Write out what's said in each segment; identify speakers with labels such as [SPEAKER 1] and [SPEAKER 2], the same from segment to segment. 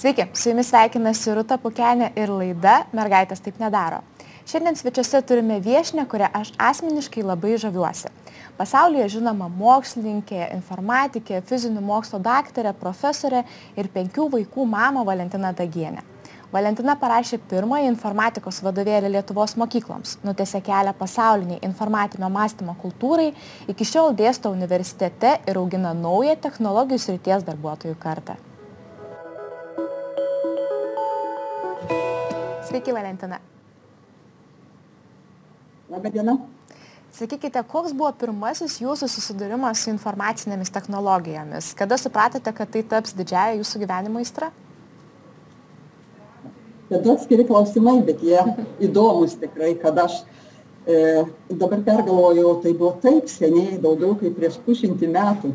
[SPEAKER 1] Sveiki, su jumis sveikinasi Rūta Pukenė ir laida Mergaitės taip nedaro. Šiandien svečiuose turime viešinę, kurią aš asmeniškai labai žaviuosi. Pasaulyje žinoma mokslininkė, informatikė, fizinių mokslo daktarė, profesorė ir penkių vaikų mama Valentina Dagienė. Valentina parašė pirmąjį informatikos vadovėlį Lietuvos mokykloms, nutėse kelią pasauliniai informatinio mąstymo kultūrai, iki šiol dėsto universitete ir augina naują technologijų srities darbuotojų kartą. Sveiki, Valentina.
[SPEAKER 2] Labą dieną.
[SPEAKER 1] Sakykite, koks buvo pirmasis jūsų susidūrimas su informacinėmis technologijomis? Kada supratote, kad tai taps didžiaja jūsų gyvenimo aistra?
[SPEAKER 2] tada atskiri klausimai, bet jie įdomus tikrai, kad aš e, dabar pergalvojau, tai buvo taip seniai, daugiau kaip prieš pusšimtį metų.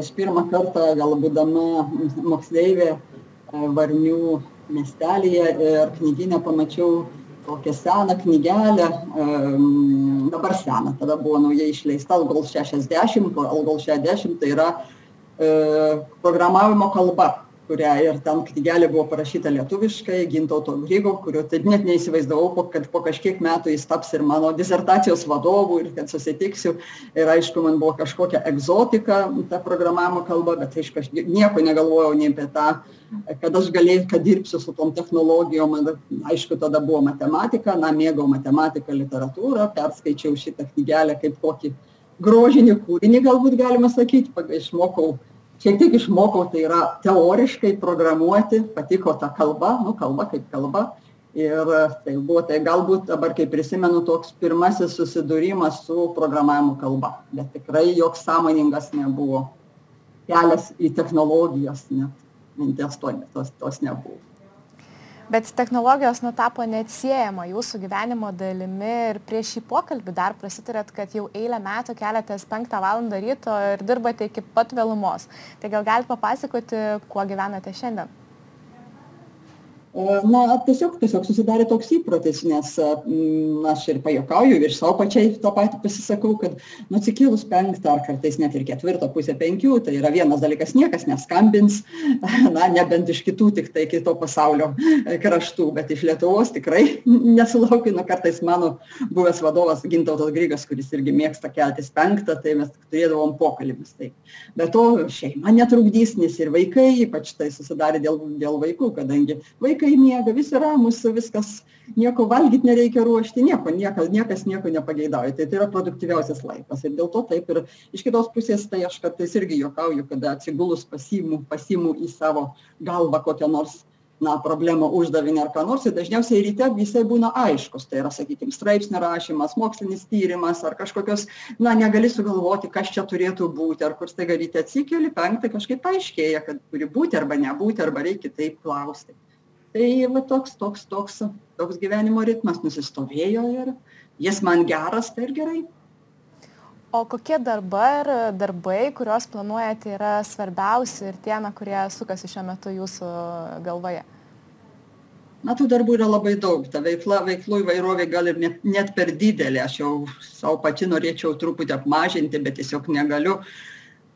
[SPEAKER 2] Aš pirmą kartą, gal būdama moksleivė e, Varnių miestelėje ir knyginę pamačiau tokią seną knygelę, dabar seną, tada buvo naujai išleista Algol 60, Algol 60 tai yra e, programavimo kalba kurią ir ten knygelė buvo parašyta lietuviškai gintauto grigo kurio taip net neįsivaizdavau kad po kažkiek metų jis taps ir mano disertacijos vadovu ir kad susitiksiu. Ir aišku man buvo kažkokia egzotika ta programavimo kalba bet aišku aš nieko negalvojau nei apie tą kad aš galėsiu kad dirbsiu su tom technologijom. Aišku tada buvo matematika na mėgau matematiką literatūrą perskaičiau šitą knygelę kaip kokį grožinį kūrinį galbūt galima sakyt išmokau šiek tiek išmokau tai yra teoriškai programuoti patiko ta kalba nu kalba kaip kalba. Ir tai buvo tai galbūt dabar kai prisimenu toks pirmasis susidūrimas su programavimo kalba. Bet tikrai joks sąmoningas nebuvo. Kelias į technologijas net minties to tos tos nebuvo
[SPEAKER 1] bet technologijos nu tapo neatsiejama jūsų gyvenimo dalimi ir prieš šį pokalbį dar prasitarėt kad jau eilę metų keliatės penktą valandą ryto ir dirbate iki pat vėlumos. Tai gal galit papasakoti kuo gyvenate šiandien
[SPEAKER 2] na tiesiog tiesiog susidarė toks įprotis nes m, aš ir pajuokauju ir sau pačiai tą patį pasisakau kad nu atsikėlus penktą ar kartais net ir ketvirtą pusę penkių tai yra vienas dalykas niekas neskambins na nebent iš kitų tiktai kito pasaulio kraštų bet iš lietuvos tikrai nesulaukiu. Nu kartais mano buvęs vadovas gintautas grigas kuris irgi mėgsta keltis penktą tai mes turėdavom pokalbius tai be to šeima netrukdys nes ir vaikai ypač tai susidarė dėl dėl vaikų kadangi vaikai vaikai miega visi ramūs viskas nieko valgyt nereikia ruošti nieko niekas niekas nieko nepageidauja. Tai tai yra produktyviausias laikas. Ir dėl to taip ir iš kitos pusės tai aš kartais irgi juokauju kada atsigulus pasiimu pasiimu į savo galvą kokią nors na problemą uždavinį ar ką nors ir dažniausiai ryte jisai būna aiškus. Tai yra sakykim straipsnio rašymas mokslinis tyrimas ar kažkokios na negali sugalvoti kas čia turėtų būti ar kur staiga ryte atsikeli penktą kažkaip paaiškėja kad turi būti arba nebūti arba reik kitaip klausti tai va toks toks toks toks gyvenimo ritmas nusistovėjo ir jis man geras tai ir gerai.
[SPEAKER 1] O kokie dabar darbai kuriuos planuojate yra svarbiausi ir tie na kurie sukasi šiuo metu jūsų galvoje?
[SPEAKER 2] Na tų darbų yra labai daug. Ta veikla veiklų įvairovė gal ir net net per didelė. Aš jau sau pati norėčiau truputį apmažinti bet tiesiog negaliu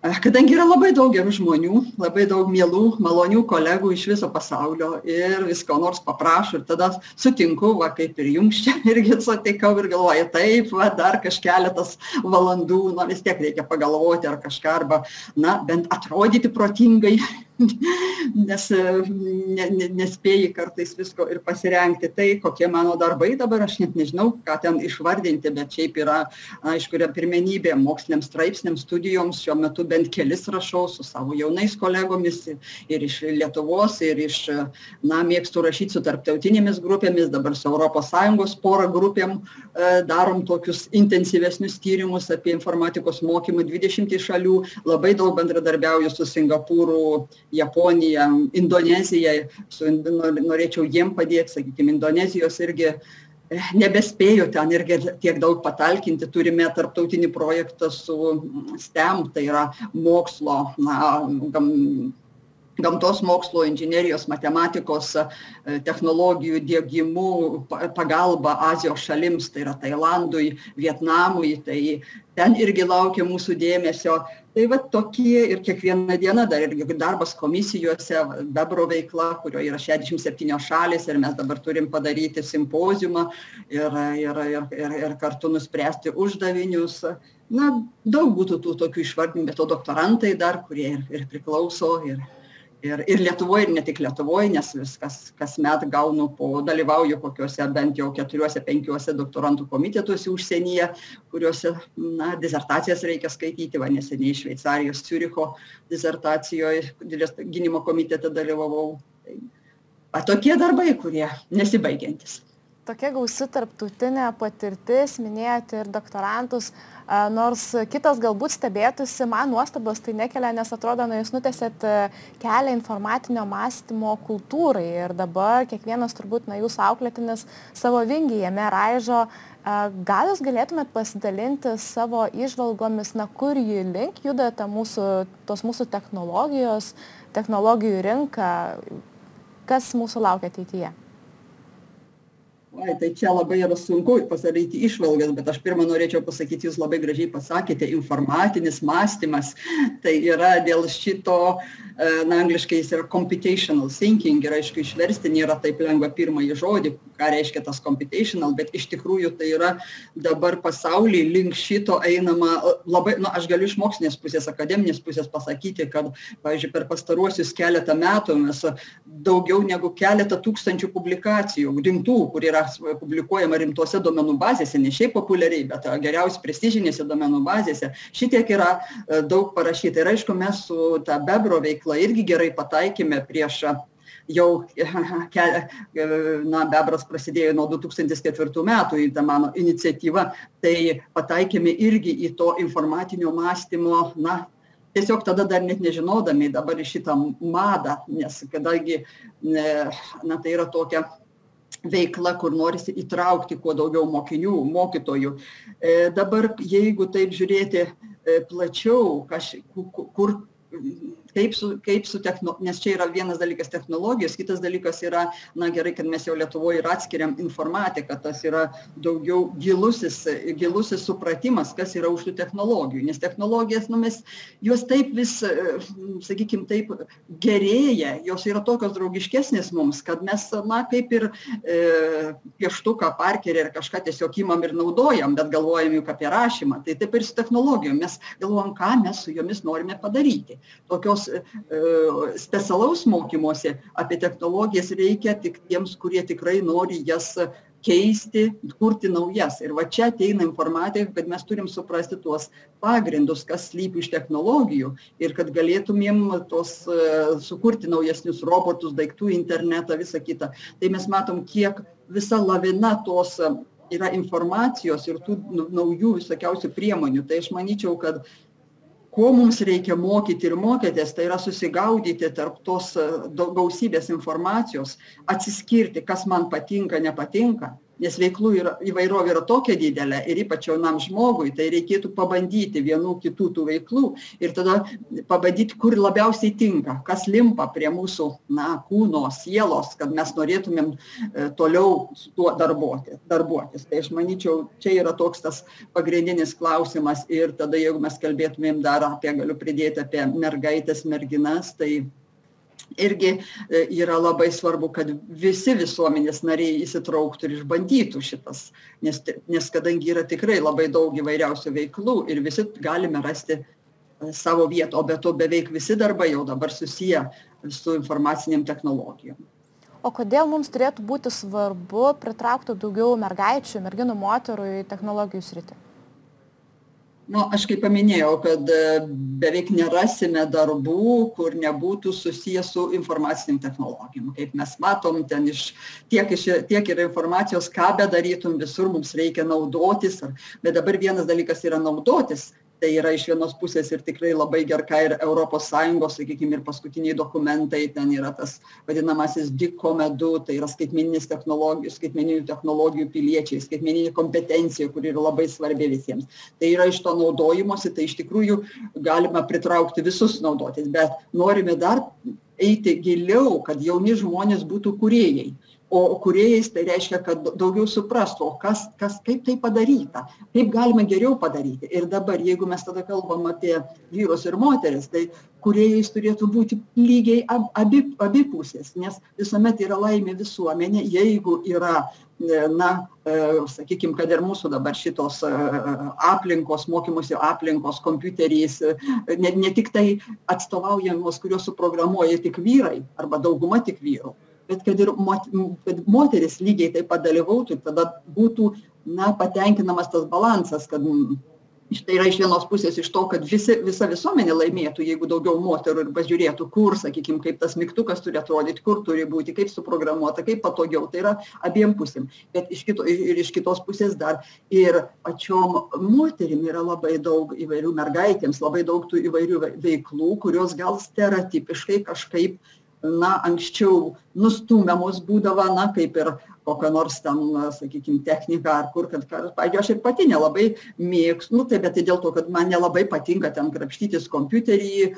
[SPEAKER 2] kadangi yra labai daug gerų žmonių labai daug mielų malonių kolegų iš viso pasaulio ir vis ko nors paprašo ir tada sutinku va kaip ir jums čia irgi sutikau ir galvoju taip va dar kaž keletas valandų na vis tiek reikia pagalvoti ar kažką arba na bent atrodyti protingai nes ne, ne, nespėjai kartais visko ir pasirengti. Tai kokie mano darbai dabar, aš net nežinau, ką ten išvardinti, bet šiaip yra, aišku, yra pirmenybė moksliniams straipsniams, studijoms. Šiuo metu bent kelis rašau su savo jaunais kolegomis ir iš Lietuvos, ir iš, na, mėgstu rašyti su tarptautinėmis grupėmis, dabar su ES porą grupėm e, darom tokius intensyvesnius tyrimus apie informatikos mokymą 20 šalių, labai daug bendradarbiauju su Singapūru, japonija indonezija su norėčiau jiem padėt sakykim indonezijos irgi eh, nebespėju ten irgi tiek daug patalkinti. Turime tarptautinį projektą su stem tai yra mokslo na gam gamtos mokslų inžinerijos matematikos e, technologijų diegimu pagalba azijos šalims tai yra tailandui vietnamui. Tai ten irgi laukia mūsų dėmesio tai va tokie ir kiekvieną dieną dar irgi darbas komisijose bebro veikla kurioj yra šešiasdešimt septynios šalys ir mes dabar turim padaryti simpoziumą ir ir ir ir ir kartu nuspręsti uždavinius. Na daug būtų tų tokių išvardint be to doktorantai dar kurie ir ir priklauso ir ir ir lietuvoj ir ne tik lietuvoj nes vis kas kasmet gaunu po dalyvauju kokiuose bent jau keturiuose penkiuose doktorantų komitetuose užsienyje kuriuose na disertacijas reikia skaityti. Va neseniai šveicarijos ciuricho disertacijoj didelės gynimo komitete dalyvavau. Tai va tokie darbai kurie nesibaigiantys
[SPEAKER 1] tokia gausi tarptautinė patirtis minėjote ir doktorantus nors kitas galbūt stebėtųsi, man nuostabos tai nekelia, nes atrodo, na, jūs nutėsėt e, kelią informacinio mąstymo kultūrai ir dabar kiekvienas turbūt, na, jūsų auklėtinis savo vingį jame raižo. Gal jūs galėtumėt pasidalinti savo išvalgomis, na, kur jį link juda ta mūsų, tos mūsų technologijos, technologijų rinka, kas mūsų laukia ateityje?
[SPEAKER 2] Oi tai čia labai yra sunku pasidaryti išvalgas bet aš pirma norėčiau pasakyt jūs labai gražiai pasakėte informacinis mąstymas. Tai yra dėl šito e, na angliškai jis yra computational thinking ir aišku išversti nėra taip lengva pirmąjį žodį ką reiškia tas computational bet iš tikrųjų tai yra dabar pasauly link šito einama labai na aš galiu iš mokslinės pusės akademinės pusės pasakyti kad pavyzdžiui per pastaruosius keletą metų mes daugiau negu keletą tūkstančių publikacijų rimtų kur yra publikuojama rimtose duomenų bazėse ne šiaip populiariai bet geriausiai prestižinėse duomenų bazėse šitiek yra e, daug parašyta. Ir aišku mes su ta bebro veikla irgi gerai pataikėme prieš jau na bebras prasidėjo nuo du tūkstantis ketvirtų metų į tą mano iniciatyva tai pataikėme irgi į to informacinio mąstymo na tiesiog tada dar net nežinodami dabar šitą madą nes kadangi na tai yra tokia veikla kur norisi įtraukti kuo daugiau mokinių mokytojų. E, dabar jeigu taip žiūrėti e, plačiau kaž kur kaip su kaip su techno nes čia yra vienas dalykas technologijos kitas dalykas yra na gerai kad mes jau lietuvoj ir atskiriam informatiką tas yra daugiau gilusis gilusis supratimas kas yra už tų technologijų nes technologijas nu mes jos taip vis sakykim taip gerėja jos yra tokios draugiškesnės mums kad mes na kaip ir e, pieštuką parkerį ar kažką tiesiog imam ir naudojam bet galvojam juk apie rašymą tai taip ir su technologijom mes galvojam ką mes su jomis norime padaryti. Tokios specialaus mokymosi apie technologijas reikia tik tiems, kurie tikrai nori jas keisti, kurti naujas. Ir va čia ateina informatika, kad mes turim suprasti tuos pagrindus, kas slypi iš technologijų ir kad galėtumėm tos e, sukurti naujesnius robotus, daiktų internetą, visą kitą. Tai mes matom, kiek visa lavina tos e, yra informacijos ir tų naujų visokiausių priemonių. Tai aš manyčiau, kad ko mums reikia mokyti ir mokytis tai yra susigaudyti tarp tos gausybės informacijos atsiskirti kas man patinka nepatinka nes veiklų yra įvairovė yra tokia didelė ir ypač jaunam žmogui tai reikėtų pabandyti vienų kitų tų veiklų ir tada pabandyt kur labiausiai tinka kas limpa prie mūsų na kūno sielos kad mes norėtumėm e, toliau su tuo darboti darbuotis. Tai aš manyčiau čia yra toks tas pagrindinis klausimas ir tada jeigu mes kalbėtumėm dar apie galiu pridėti apie mergaites merginas tai irgi e, yra labai svarbu kad visi visuomenės nariai įsitrauktų ir išbandytų šitas nes nes kadangi yra tikrai labai daug įvairiausių veiklų ir visi galime rasti e, savo vietą o be to beveik visi darbai jau dabar susiję su informacinėm technologijom.
[SPEAKER 1] O kodėl mums turėtų būti svarbu pritraukti daugiau mergaičių merginų moterų į technologijų sritį
[SPEAKER 2] nu aš kaip paminėjau kad e, beveik nerasime darbų kur nebūtų susiję su informacinėm technologijom kaip mes matom ten iš tiek iš tiek yra informacijos ką bedarytum visur mums reikia naudotis. Ar bet dabar vienas dalykas yra naudotis tai yra iš vienos pusės ir tikrai labai ger ką ir europos sąjungos sakykim ir paskutiniai dokumentai ten yra tas vadinamasis dikomedu tai yra skaitmeninės technologijos skaitmeninių technologijų piliečiai skaitmeninė kompetencija kuri yra labai svarbi visiems. Tai yra iš to naudojimosi tai iš tikrųjų galima pritraukti visus naudotis bet norime dar eiti giliau kad jauni žmonės būtų kūrėjai o kūrėjais tai reiškia kad daugiau suprastų o kas kas kaip tai padaryta kaip galima geriau padaryti. Ir dabar jeigu mes tada kalbam apie vyrus ir moteris tai kūrėjais turėtų būti lygiai ab abi abi pusės nes visuomet yra laimė visuomenė jeigu yra e, na e, sakykim kad ir mūsų dabar šitos e, aplinkos mokymosi aplinkos kompiuteriais ne ne tiktai atstovaujamos kurios suprogramuoja tik vyrai arba dauguma tik vyrų bet kad ir mot kad moterys lygiai taip pat dalyvautų ir tada būtų na patenkinamas tas balansas kad tai yra iš vienos pusės iš to kad visi visa visuomenė laimėtų jeigu daugiau moterų ir pažiūrėtų kur sakykim kaip tas mygtukas turi atrodyt kur turi būti kaip suprogramuota kaip patogiau. Tai yra abiem pusėm. Bet iš kito ir iš kitos pusės dar ir pačiom moterim yra labai daug įvairių mergaitėms labai daug tų įvairių veiklų kurios gal stereotipiškai kažkaip na anksčiau nustumiamos būdavo na kaip ir kokia nors ten sakykim technika ar kur kad pavyzdžiui aš ir pati nelabai mėgstu nu tai bet tai dėl to kad man nelabai patinka ten krapštytis kompiutery e,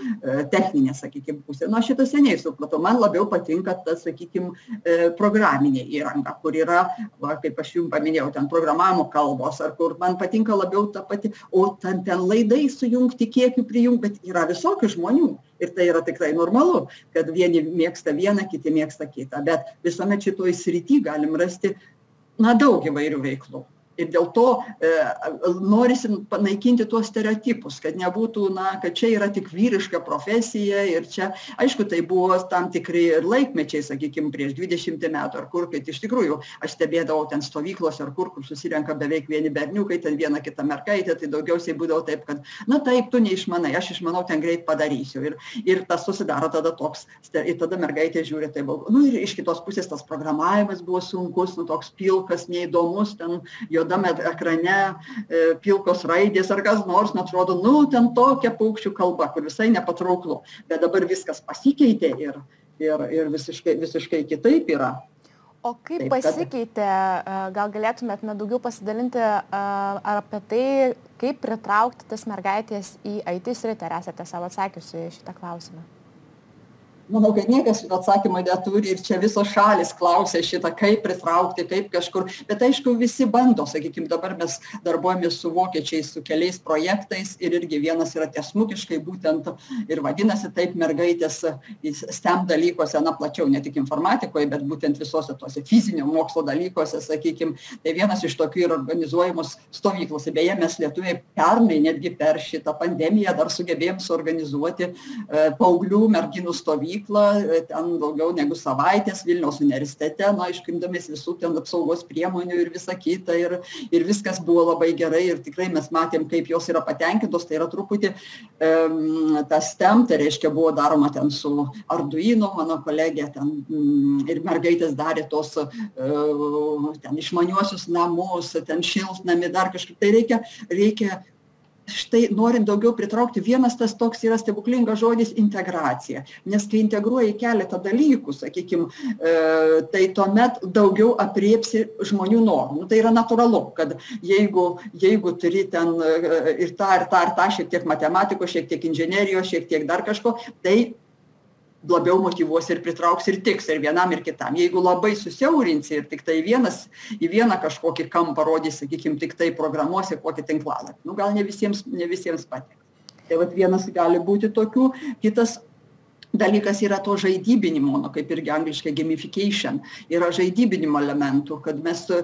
[SPEAKER 2] techninė sakykim pusė. Nu aš šitą seniai supratau man labiau patinka ta sakykim e, programinė įranga kur yra va kaip aš jum paminėjau ten programavimo kalbos ar kur man patinka labiau ta pati o ten ten laidai sujungti kiekių prijungt bet yra visokių žmonių ir tai yra tikrai normalu kad vieni mėgsta vieną kiti mėgsta kitą. Bet visuomet šitoj srity galim rasti na daug įvairių veiklų ir dėl to e, norisi panaikinti tuos stereotipus kad nebūtų na kad čia yra tik vyriška profesija ir čia aišku tai buvo tam tikri ir laikmečiai sakykim prieš dvidešimtį metų ar kur kai iš tikrųjų aš stebėdavau ten stovyklose ar kur kur susirenka beveik vieni berniukai ten viena kita mergaitė tai daugiausiai būdavo taip kad na taip tu neišmanai aš išmanau ten greit padarysiu. Ir ir tas susidaro tada toks ir tada mergaitė žiūri taip nu ir iš kitos pusės tas programavimas buvo sunkus nu toks pilkas neįdomus ten juoda juodam ekrane e, pilkos raidės ar kas nors, nu atrodo, nu, ten tokia paukščių kalba, kur visai nepatrauklu. Bet dabar viskas pasikeitė ir, ir, ir visiškai, visiškai kitaip yra.
[SPEAKER 1] O kaip Taip, pasikeitė, e, gal galėtumėt na, daugiau pasidalinti e, ar apie tai, kaip pritraukti tas mergaitės į IT sritį, ar esate savo atsakiusi šitą klausimą?
[SPEAKER 2] Manau kad niekas atsakymo neturi ir čia visos šalys klausia šitą kaip pritraukti kaip kažkur. Bet aišku visi bando sakykim dabar mes darbuojamės su vokiečiais su keliais projektais ir irgi vienas yra tiesmukiškai būtent ir vadinasi taip mergaitės stem dalykuose na plačiau ne tik informatikoj bet būtent visose tuose fizinio mokslo dalykuose sakykim. Tai vienas iš tokių yra organizuojamos stovyklos. Ir beje mes lietuviai pernai netgi per šitą pandemiją dar sugebėjom suorganizuoti e, paauglių merginų stovyklą mokyklą e, ten daugiau negu savaitės vilniaus universitete na aišku imdamiesi visų ten apsaugos priemonių ir visa kita ir ir viskas buvo labai gerai ir tikrai mes matėm kaip jos yra patenkintos. Tai yra truputį em tas stem tai reiškia buvo daroma ten su arduino mano kolegė ten mm, ir mergaitės darė tuos e, ten išmaniuosius namus ten šiltnamį dar kažkaip. Tai reikia reikia štai norint daugiau pritraukti. Vienas tas toks yra stebuklingas žodis integracija. Nes kai integruoji keletą dalykų sakykim e, tai tuomet daugiau aprėpsi žmonių norų nu tai yra natūralu kad jeigu jeigu turi ten e, ir tą ir tą ir tą šiek tiek matematikos šiek tiek inžinerijos šiek tiek dar kažko tai labiau motyvuos ir pritrauks ir tiks ir vienam ir kitam. Jeigu labai susiaurinsi ir tiktai vienas į vieną kažkokį kampą rodysi sakykim tiktai programuosi kokį tinklalapį. Nu gal ne visiems ne visiems patiks. Tai vat vienas gali būti tokių kitas dalykas yra to žaidybinimo nu kaip irgi angliškai gamification yra žaidybinimo elementų kad mes e,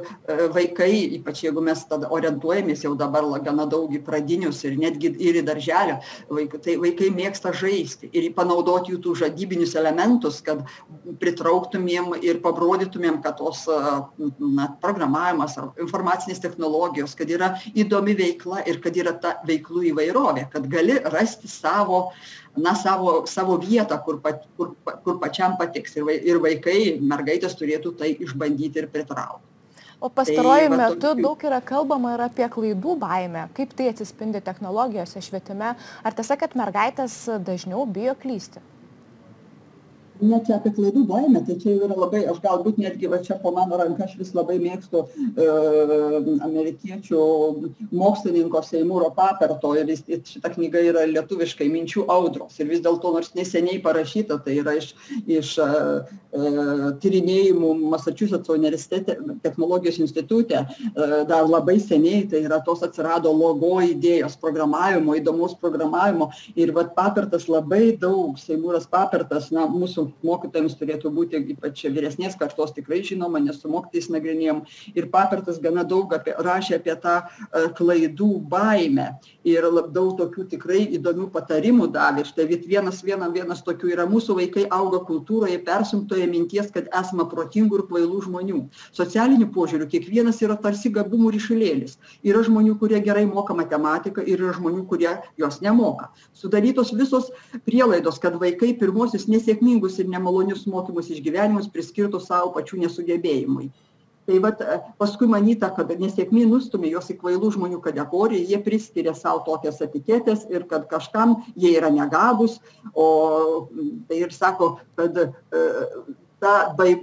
[SPEAKER 2] vaikai ypač jeigu mes tada orientuojamės jau dabar gana daug į pradinius ir netgi ir į darželio vaikų tai vaikai mėgsta žaisti ir panaudot jų tų žaidybinius elementus kad pritrauktumėm ir parodytumėm kad tos na programavimas ar informacinės technologijos kad yra įdomi veikla ir kad yra ta veiklų įvairovė kad gali rasti savo na savo savo vietą kur pat kur kur pačiam patiks ir vai ir vaikai mergaitės turėtų tai išbandyti ir pritraukt
[SPEAKER 1] O pastaruoju tai, metu tokių... daug yra kalbama ir apie klaidų baimę. Kaip tai atsispindi technologijose, švietime? Ar tiesa, kad mergaitės dažniau bijo klysti?
[SPEAKER 2] Ne čia apie klaidų baimę tai čia yra labai aš galbūt netgi va čia po mano ranka aš vis labai mėgstu e, amerikiečių mokslininko seimūro paperto ir jis šita knyga yra lietuviškai minčių audros. Ir vis dėlto nors neseniai parašyta tai yra iš iš e, e tyrinėjimų masačusetso universitete technologijos institute e, dar labai seniai tai yra tos atsirado logo idėjos programavimo įdomaus programavimo. Ir vat papertas labai daug seimūras papertas na mūsų mokytojams turėtų būti ypač vyresnės kartos tikrai žinoma nes su mokytojais nagrinėjom. Ir papertas gana daug apie rašė apie tą e, klaidų baimę. Ir daug tokių tikrai įdomių patarimų davė. Štai vienas viena vienas tokių yra mūsų vaikai auga kultūroje persunktoje minties kad esama protingų ir kvailų žmonių. Socialiniu požiūriu kiekvienas yra tarsi gabumų ryšulėlis. Yra žmonių kurie gerai moka matematiką ir yra žmonių kurie jos nemoka. Sudarytos visos prielaidos kad vaikai pirmuosius nesėkmingus ir nemalonius mokymosi išgyvenimus priskirtų savo pačių nesugebėjimui. Tai vat paskui manyta, kad nesėkmė nustumė juos į kvailų žmonių kategoriją, jie priskiria savo tokias etiketės ir kad kažkam jie yra negabus, o tai ir sako, kad e, ta bai,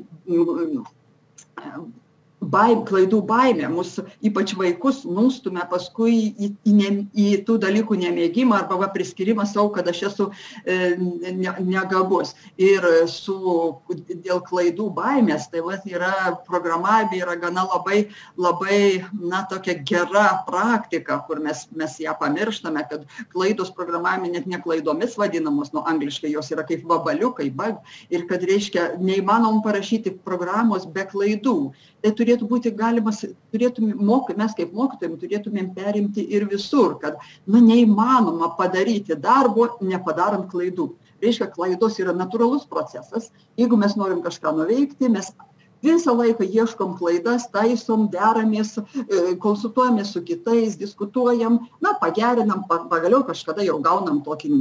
[SPEAKER 2] baim klaidų baimė. Mus ypač vaikus nustumia paskui į į ne į tų dalykų nemėgimą arba va priskyrimą sau kad aš esu e, ne negabus. Ir su dėl klaidų baimės tai vat yra programavime yra gana labai labai na tokia gera praktika kur mes mes ją pamirštame kad klaidos programavime net ne klaidomis vadinamos nu angliškai jos yra kaip vabaliukai bag ir kad reiškia neįmanoma parašyti programos be klaidų tai turėtų būti galimas turėtumėm mok mes kaip mokytojai turėtumėm perimti ir visur kad nu neįmanoma padaryti darbo nepadarant klaidų. Reiškia klaidos yra natūralus procesas. Jeigu mes norim kažką nuveikti mes visą laiką ieškom klaidas taisom deramės e, konsultuojamės su kitais diskutuojam na pagerinam pagaliau kažkada jau gaunam tokį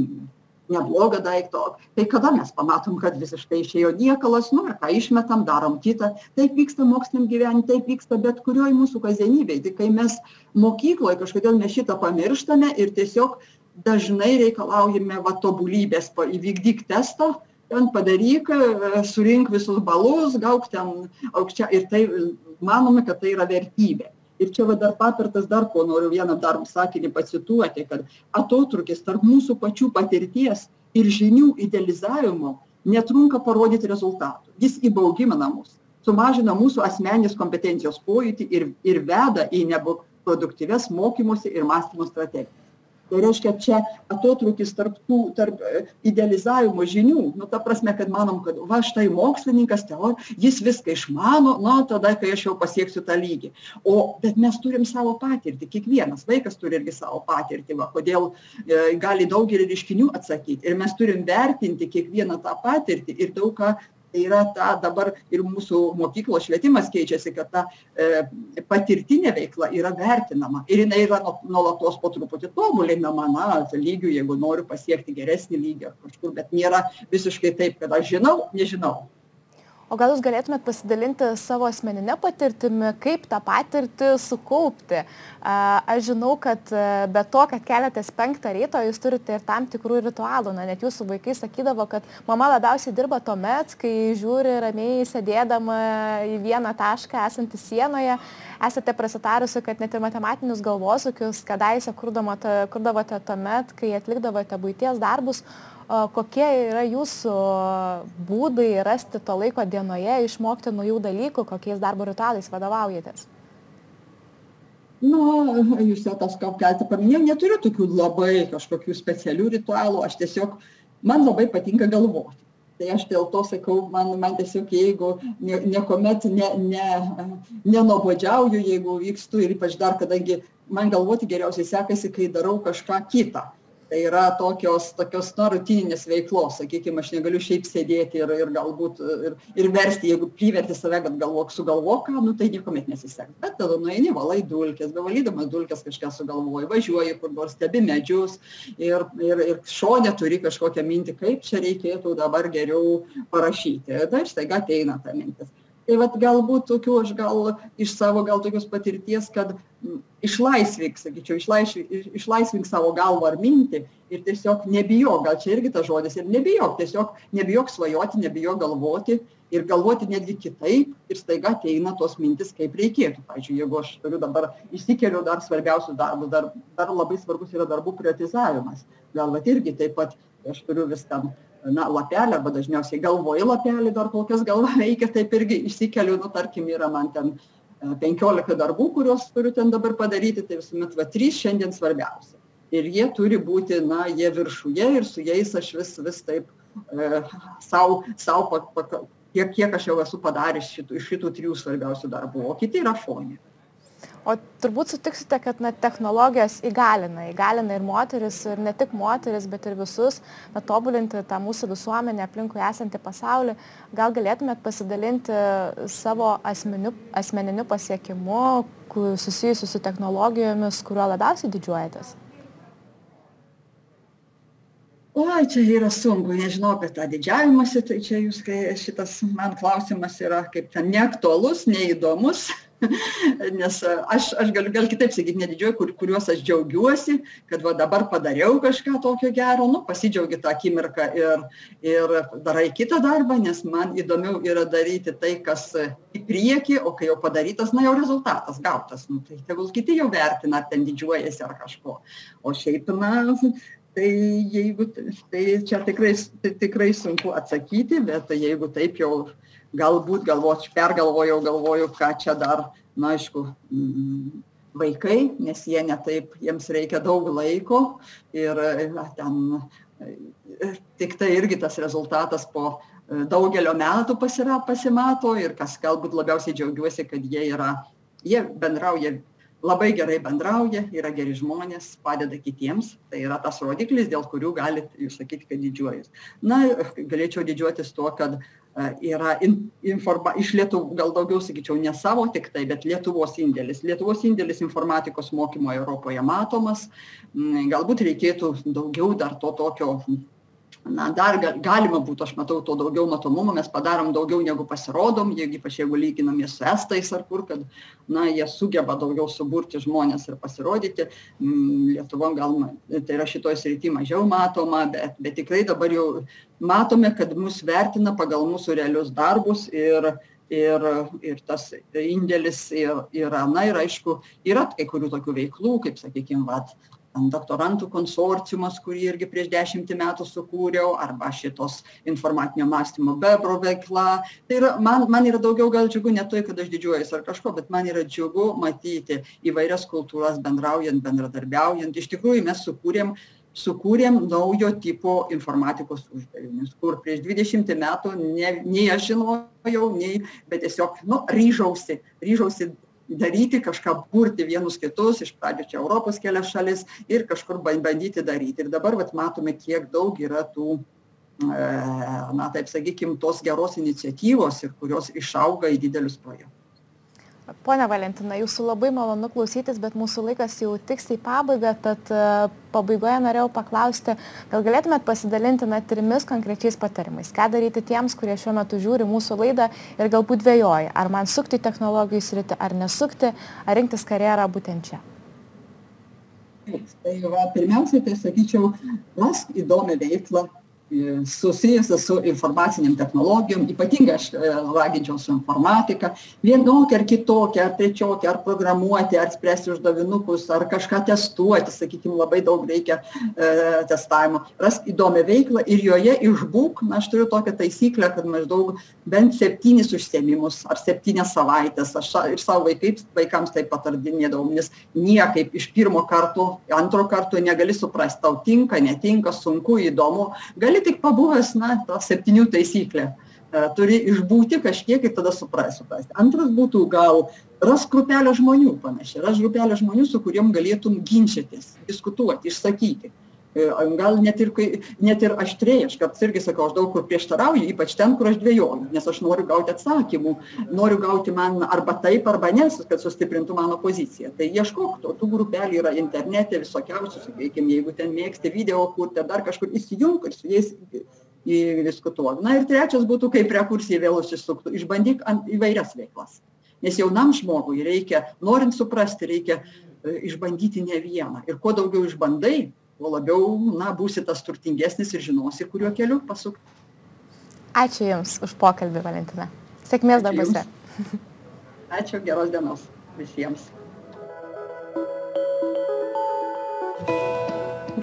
[SPEAKER 2] neblogą daiktą o tai kada mes pamatom kad visiškai išėjo niekalas nu ir ką išmetam darom kitą. Taip vyksta moksliniam gyvenime taip vyksta bet kurioj mūsų kasdienybėj. Tik kai mes mokykloj kažkodėl mes šitą pamirštame ir tiesiog dažnai reikalaujame va tobulybės įvykdyk testą ten padaryk surink visus balus gauk ten aukščia ir tai manome kad tai yra vertybė ir čia va dar patartas dar ko noriu vieną dar sakinį pacituoti kad atotrūkis tarp mūsų pačių patirties ir žinių idealizavimo netrunka parodyti rezultatų. Jis įbaugina mus sumažina mūsų asmeninės kompetencijos pojūtį ir ir veda į neproduktyvias mokymosi ir mąstymo strategijas tai reiškia čia atotrūkis tarp tų tarp e, idealizavimo žinių. Nu ta prasme kad manom kad va štai mokslininkas teo jis viską išmano na tada kai aš jau pasieksiu tą lygį. O bet mes turim savo patirtį kiekvienas vaikas turi irgi savo patirtį va kodėl e, gali daugelį reiškinių atsakyt ir mes turim vertinti kiekvieną tą patirtį ir daug ką tai yra ta dabar ir mūsų mokyklos švietimas keičiasi kad ta e, patirtinė veikla yra vertinama. Ir jinai yra nuolatos po truputį tobulinama na lygiu jeigu noriu pasiekti geresnį lygį ar kažkur bet nėra visiškai taip kad aš žinau nežinau
[SPEAKER 1] o gal jūs galėtumėt pasidalinti savo asmenine patirtimi kaip tą patirtį sukaupti? Aš žinau kad e, be to kad keliatės penktą ryto jūs turite ir tam tikrų ritualų. Na net jūsų vaikai sakydavo kad mama labiausiai dirba tuomet kai žiūri ramiai sėdėdama į vieną tašką esantį sienoje esate prasitarusi kad net ir matematinius galvosūkius kadaise kurdamota kurdavote tuomet kai atlikdavote buities darbus kokie yra jūsų būdai rasti to laiko dienoje, išmokti naujų dalykų, kokiais darbo ritualais vadovaujatės?
[SPEAKER 2] Na, jūs jau tas keletą paminėjau, neturiu tokių labai kažkokių specialių ritualų, aš tiesiog, man labai patinka galvoti. Tai aš dėl to sakau, man, man tiesiog jeigu niekuomet ne, ne, nenobodžiauju, jeigu vykstu ir ypač dar, kadangi man galvoti geriausiai sekasi, kai darau kažką kitą tai yra tokios tokios na rutininės veiklos. Sakykim aš negaliu šiaip sėdėti ir ir galbūt ir ir versti jeigu priverti save kad galvok sugalvok ką nu tai niekuomet nesiseks. Bet tada nueini valai dulkes bevalydamas dulkes kažką sugalvoji važiuoji kur nors stebi medžius ir ir ir šone turi kažkokią mintį kaip čia reikėtų dabar geriau parašyti. Na ir staiga ateina ta mintis tai vat galbūt tokių aš gal iš savo gal tokios patirties kad išlaisvink sakyčiau išlaisvink išlaisvink savo galvą ar mintį ir tiesiog nebijok gal čia irgi tas žodis ir nebijok tiesiog nebijok svajoti nebijok galvoti ir galvoti netgi kitaip ir staiga ateina tos mintys kaip reikėtų. Pavyzdžiui jeigu aš turiu dabar išsikeliu dar svarbiausius darbus dar dar labai svarbus yra darbų prioritizavimas. Gal vat irgi taip pat aš turiu vis ten na lapelį arba dažniausiai galvoj lapelį dar kol kas galva veikia taip irgi išsikeliu nu tarkim yra man ten e, penkiolika darbų kuriuos turiu ten dabar padaryti tai visuomet va trys šiandien svarbiausi. Ir jie turi būti na jie viršuje ir su jais aš vis vis taip e, sau sau pa pa kiek kiek aš jau esu padaręs šitų šitų trijų svarbiausių darbų o kiti yra fone
[SPEAKER 1] o turbūt sutiksite kad na technologijos įgalina. Įgalina ir moteris ir ne tik moteris bet ir visus na tobulinti tą mūsų visuomenę aplinkui esantį pasaulį. Gal galėtumėt pasidalinti savo asmeniu asmeniniu pasiekimu susijusiu su technologijomis kuriuo labiausiai didžiuojatės?
[SPEAKER 2] Oi čia yra sunku nežinau apie tą didžiavimąsi tai čia jūs kai šitas man klausimas yra kaip ten neaktualus neįdomus nes aš aš galiu gal kitaip sakyt nedidžiuoju kur kuriuos aš džiaugiuosi kad va dabar padariau kažką tokio gero nu pasidžiaugi tą akimirką ir ir darai kitą darbą nes man įdomiau yra daryti tai kas į priekį o kai jau padarytas na jau rezultatas gautas nu tai tegul kiti jau vertina ten didžiuojasi ar kažkuo o šiaip na tai jeigu tai čia tikrai tai tikrai sunku atsakyti bet jeigu taip jau galbūt galvot pergalvojau galvoju ką čia dar na aišku mm, vaikai nes jie ne taip jiems reikia daug laiko ir na ten e, tiktai irgi tas rezultatas po e, daugelio metų pasira pasimato ir kas galbūt labiausiai džiaugiuosi kad jie yra jie bendrauja labai gerai bendrauja yra geri žmonės padeda kitiems. Tai yra tas rodiklis dėl kurių galit jūs sakyt kad didžiuojuos. Na galėčiau didžiuotis tuo kad yra in informa iš lietu gal daugiau sakyčiau ne savo tiktai bet lietuvos indėlis. Lietuvos indėlis informatikos mokymo europoje matomas. Galbūt reikėtų daugiau dar to tokio na dar ga galima būtų aš matau to daugiau matomumo mes padarom daugiau negu pasirodom jeigu ypač jeigu lyginamės su estais ar kur kad na jie sugeba daugiau suburti žmones ir pasirodyti. Lietuvoj gal tai yra šitoj srity mažiau matoma bet bet tikrai dabar jau matome kad mus vertina pagal mūsų realius darbus ir ir ir tas indėlis ir yra na ir aišku yra kai kurių tokių veiklų kaip sakykim vat doktorantų konsorciumas kurį irgi prieš dešimtį metų sukūriau arba šitos informacinio mąstymo bebro veikla. Tai yra man man yra daugiau gal džiugu ne tai kad aš didžiuojuosi ar kažkuo bet man yra džiugu matyti įvairias kultūras bendraujant bendradarbiaujant. Iš tikrųjų mes sukūrėm sukūrėm naujo tipo informatikos uždavinius kur prieš dvidešimtį metų ne nei aš žinojau nei bet tiesiog nu ryžausi ryžausi daryti kažką burti vienus kitus iš pradžių čia europos kelias šalis ir kažkur bandyti daryti. Ir dabar vat matome kiek daug yra tų e, na taip sakykim tos geros iniciatyvos ir kurios išauga į didelius projektus
[SPEAKER 1] Pone Valentina, jūsų labai malonu klausytis, bet mūsų laikas jau tiks į pabaigą, tad e, pabaigoje norėjau paklausti, gal galėtumėt pasidalinti net trimis konkrečiais patarimais, ką daryti tiems, kurie šiuo metu žiūri mūsų laidą ir galbūt dvėjoja, ar man sukti technologijų sritį, ar nesukti, ar rinktis karjerą būtent čia.
[SPEAKER 2] Tai va, pirmiausiai, tai sakyčiau, rask įdomią veiklą, susijusią su informacinėm technologijom ypatingai aš e, raginčiau su informatika vienokia ar kitokia ar trečiokia ar programuoti ar spręsti uždavinukus ar kažką testuoti sakykim labai daug reikia e, testavimo. Rask įdomią veiklą ir joje išbūk na aš turiu tokią taisyklę kad maždaug bent septynis užsiėmimus ar septynias savaites aš ir savo vaikais vaikams taip patardinėdavau nes niekaip iš pirmo karto antro karto negali suprast tau tinka netinka sunku įdomu. Gali tik pabuvęs na ta septynių taisyklė. E, turi išbūti kažkiek ir tada suprasti antras būtų gal rask grupelę žmonių panašiai. Rask grupelę žmonių su kuriem galėtum ginčytis diskutuoti išsakyti gal net ir kai net ir aštriai aš kartais irgi sakau aš daug kur prieštarauju ypač ten kur aš dvejoju nes aš noriu gauti atsakymų noriu gauti man arba taip arba ne kad sustiprintų mano poziciją tai ieškok to tų grupelių yra internete visokiausių sakykim jeigu ten mėgsti video kurti dar kažkur įsijunk ir su jais diskutuok. Na ir trečias būtų, kaip rekursija vėl užsisuktų. Išbandyk įvairias veiklas. Nes jaunam žmogui reikia, norint suprasti, reikia e, išbandyti ne vieną. Ir kuo daugiau išbandai, tuo labiau, na, būsi tas turtingesnis ir žinosi, kuriuo keliu pasukti.
[SPEAKER 1] Ačiū Jums už pokalbį, Valentina. Sėkmės darbuose.
[SPEAKER 2] Ačiū, geros dienos visiems.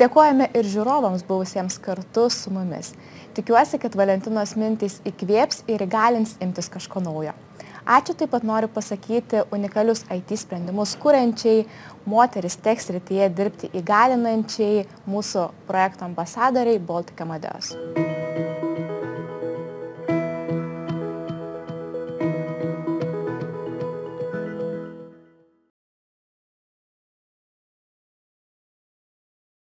[SPEAKER 1] Dėkojame ir žiūrovams buvusiems kartu su mumis. Tikiuosi, kad Valentinos mintys įkvėps ir įgalins imtis kažko naujo. Ačiū taip pat noriu pasakyti unikalius IT sprendimus kuriančiai, moteris teks rytyje dirbti įgalinančiai mūsų projekto ambasadoriai Baltic Amadeus.